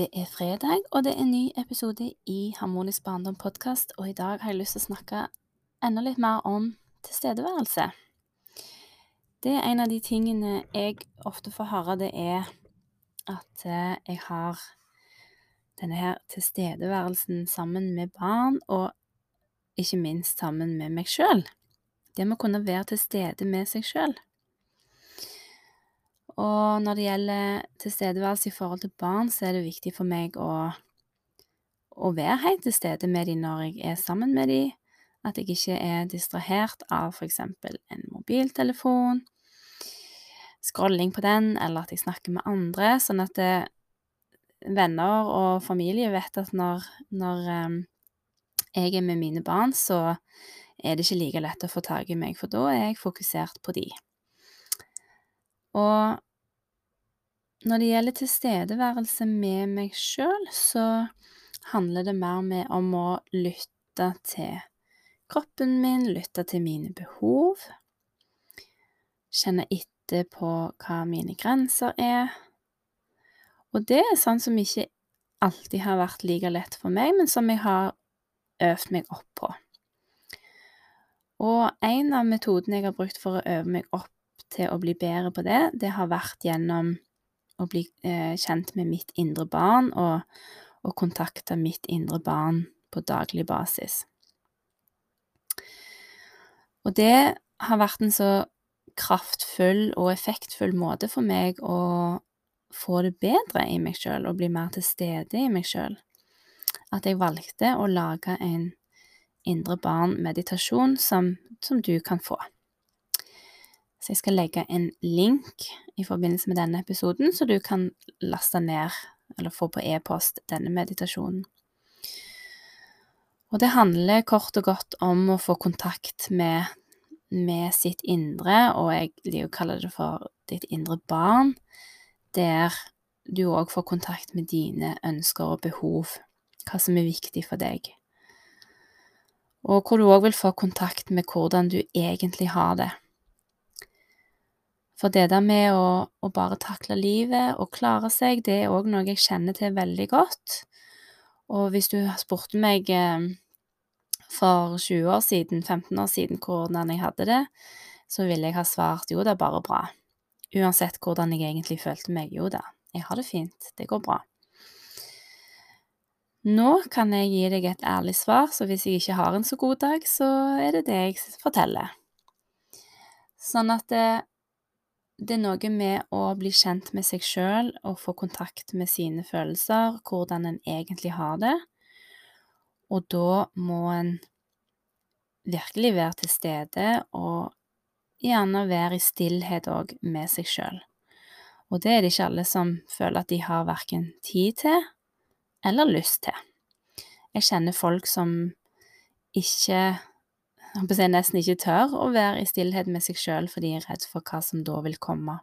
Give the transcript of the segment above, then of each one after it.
Det er fredag, og det er en ny episode i Harmonisk barndom podkast, og i dag har jeg lyst til å snakke enda litt mer om tilstedeværelse. Det er en av de tingene jeg ofte får høre, det er at eh, jeg har denne her tilstedeværelsen sammen med barn, og ikke minst sammen med meg sjøl. Det med å kunne være til stede med seg sjøl. Og når det gjelder tilstedeværelse i forhold til barn, så er det viktig for meg å, å være helt til stede med dem når jeg er sammen med dem. At jeg ikke er distrahert av eksempel en mobiltelefon, scrolling på den, eller at jeg snakker med andre, sånn at det, venner og familie vet at når, når um, jeg er med mine barn, så er det ikke like lett å få tak i meg, for da er jeg fokusert på de. Og når det gjelder tilstedeværelse med meg sjøl, så handler det mer med om å lytte til kroppen min, lytte til mine behov, kjenne etter på hva mine grenser er. Og det er sånn som ikke alltid har vært like lett for meg, men som jeg har øvd meg opp på. Og en av metodene jeg har brukt for å øve meg opp til å bli bedre på det, det har vært gjennom å bli eh, kjent med mitt indre barn og, og kontakte mitt indre barn på daglig basis. Og det har vært en så kraftfull og effektfull måte for meg å få det bedre i meg sjøl og bli mer til stede i meg sjøl, at jeg valgte å lage en indre barn-meditasjon som, som du kan få. Så jeg skal legge en link i forbindelse med denne episoden, så du kan laste ned eller få på e-post denne meditasjonen. Og det handler kort og godt om å få kontakt med, med sitt indre, og jeg liker å kalle det for ditt indre barn, der du òg får kontakt med dine ønsker og behov, hva som er viktig for deg. Og hvor du òg vil få kontakt med hvordan du egentlig har det. For det der med å, å bare takle livet og klare seg, det er òg noe jeg kjenner til veldig godt. Og hvis du spurte meg eh, for 20 år siden, 15 år siden, hvordan jeg hadde det, så ville jeg ha svart jo, er bare bra. Uansett hvordan jeg egentlig følte meg, jo da, jeg har det fint, det går bra. Nå kan jeg gi deg et ærlig svar, så hvis jeg ikke har en så god dag, så er det det jeg forteller. Sånn at eh, det er noe med å bli kjent med seg sjøl og få kontakt med sine følelser, hvordan en egentlig har det. Og da må en virkelig være til stede og gjerne være i stillhet òg med seg sjøl. Og det er det ikke alle som føler at de har verken tid til eller lyst til. Jeg kjenner folk som ikke jeg nesten ikke tør å være i stillhet med seg sjøl fordi jeg er redd for hva som da vil komme.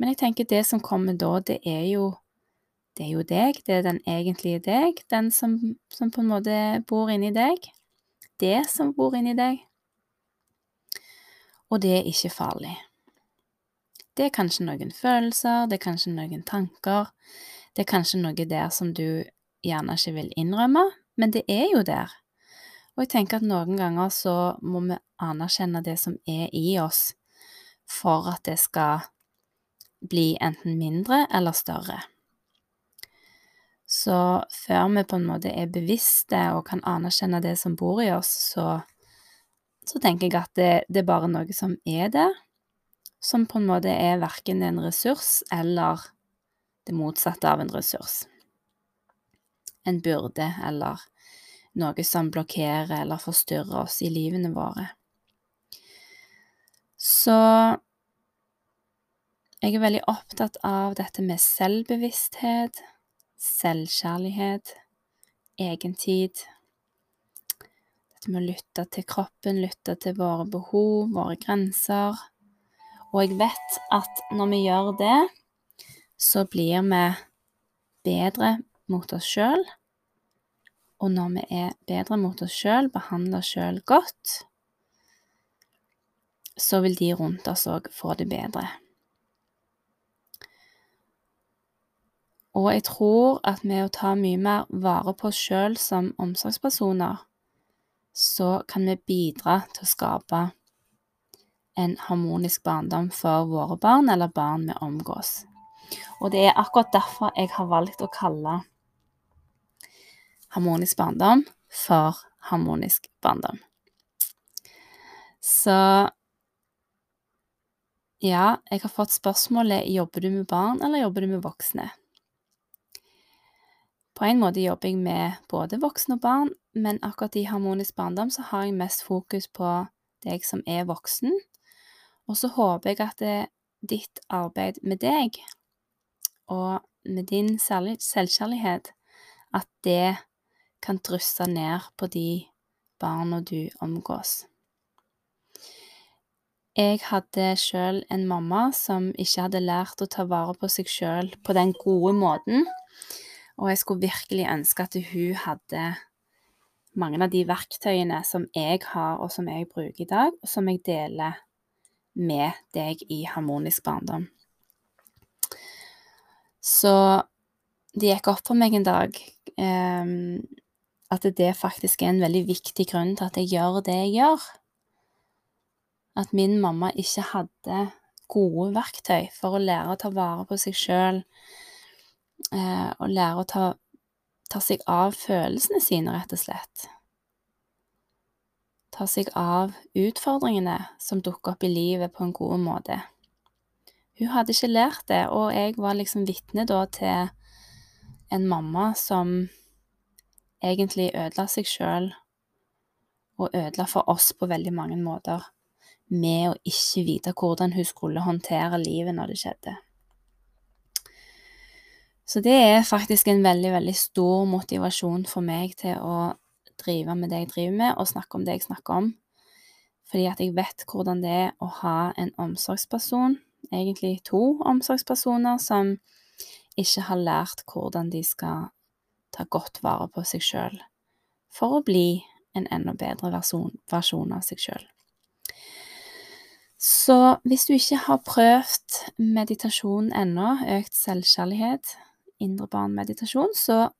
Men jeg tenker det som kommer da, det er jo det er jo deg, det er den egentlige deg, den som, som på en måte bor inni deg. Det som bor inni deg. Og det er ikke farlig. Det er kanskje noen følelser, det er kanskje noen tanker, det er kanskje noe der som du gjerne ikke vil innrømme, men det er jo der. Og jeg tenker at noen ganger så må vi anerkjenne det som er i oss, for at det skal bli enten mindre eller større. Så før vi på en måte er bevisste og kan anerkjenne det som bor i oss, så, så tenker jeg at det, det, er bare noe som er det, som på en måte er verken en ressurs eller det motsatte av en ressurs. En burde eller noe som blokkerer eller forstyrrer oss i livene våre. Så jeg er veldig opptatt av dette med selvbevissthet, selvkjærlighet, egentid, Dette med å lytte til kroppen, lytte til våre behov, våre grenser. Og jeg vet at når vi gjør det, så blir vi bedre mot oss sjøl. Og når vi er bedre mot oss sjøl, behandler oss sjøl godt, så vil de rundt oss òg få det bedre. Og jeg tror at med å ta mye mer vare på oss sjøl som omsorgspersoner, så kan vi bidra til å skape en harmonisk barndom for våre barn eller barn vi omgås. Og det er akkurat derfor jeg har valgt å kalle harmonisk barndom for harmonisk barndom. Så ja, jeg har fått spørsmålet jobber du med barn eller jobber du med voksne. På en måte jobber jeg med både voksne og barn, men akkurat i harmonisk barndom så har jeg mest fokus på deg som er voksen, og så håper jeg at det, ditt arbeid med deg og med din selvkjærlighet, at det kan drysse ned på de barna du omgås. Jeg hadde sjøl en mamma som ikke hadde lært å ta vare på seg sjøl på den gode måten, og jeg skulle virkelig ønske at hun hadde mange av de verktøyene som jeg har, og som jeg bruker i dag, og som jeg deler med deg i Harmonisk barndom. Så det gikk opp for meg en dag eh, at det faktisk er en veldig viktig grunn til at jeg gjør det jeg gjør. At min mamma ikke hadde gode verktøy for å lære å ta vare på seg sjøl, eh, og lære å ta, ta seg av følelsene sine, rett og slett. Ta seg av utfordringene som dukker opp i livet, på en god måte. Hun hadde ikke lært det, og jeg var liksom vitne da til en mamma som egentlig ødela seg sjøl og ødela for oss på veldig mange måter, med å ikke vite hvordan hun skulle håndtere livet når det skjedde. Så det er faktisk en veldig, veldig stor motivasjon for meg til å drive med det jeg driver med, og snakke om det jeg snakker om. Fordi at jeg vet hvordan det er å ha en omsorgsperson, egentlig to omsorgspersoner, som ikke har lært hvordan de skal ta godt vare på seg sjøl for å bli en enda bedre versjon, versjon av seg sjøl. Så hvis du ikke har prøvd meditasjon ennå, økt selvkjærlighet, indre barn-meditasjon, så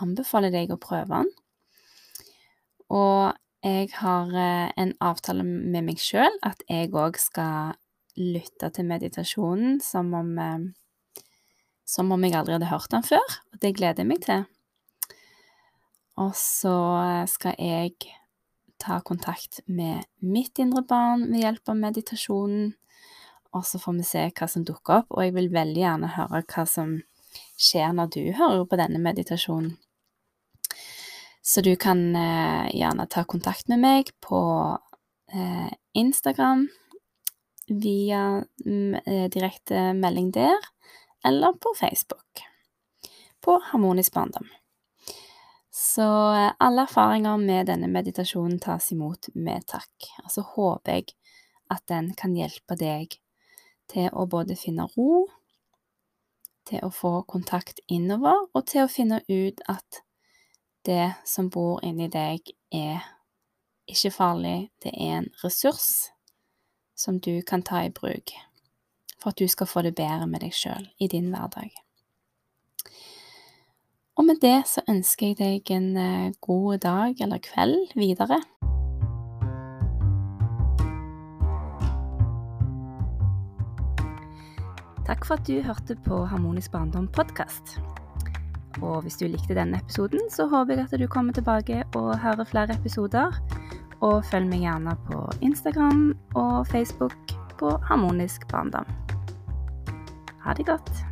anbefaler jeg deg å prøve den. Og jeg har eh, en avtale med meg sjøl at jeg òg skal lytte til meditasjonen som om eh, som om jeg aldri hadde hørt den før, det gleder jeg meg til. Og så skal jeg ta kontakt med mitt indre barn ved hjelp av meditasjonen, og så får vi se hva som dukker opp, og jeg vil veldig gjerne høre hva som skjer når du hører på denne meditasjonen. Så du kan eh, gjerne ta kontakt med meg på eh, Instagram via mm, eh, direkte melding der, eller på Facebook på Harmonisk barndom. Så eh, alle erfaringer med denne meditasjonen tas imot med takk. Og så håper jeg at den kan hjelpe deg til å både finne ro, til å få kontakt innover, og til å finne ut at det som bor inni deg, er ikke farlig, det er en ressurs som du kan ta i bruk for at du skal få det bedre med deg sjøl i din hverdag. Og med det så ønsker jeg deg en eh, god dag eller kveld videre. Takk for at du hørte på Harmonisk barndom podkast. Og hvis du likte denne episoden, så håper jeg at du kommer tilbake og hører flere episoder. Og følg meg gjerne på Instagram og Facebook på Harmonisk barndom. Ha det godt.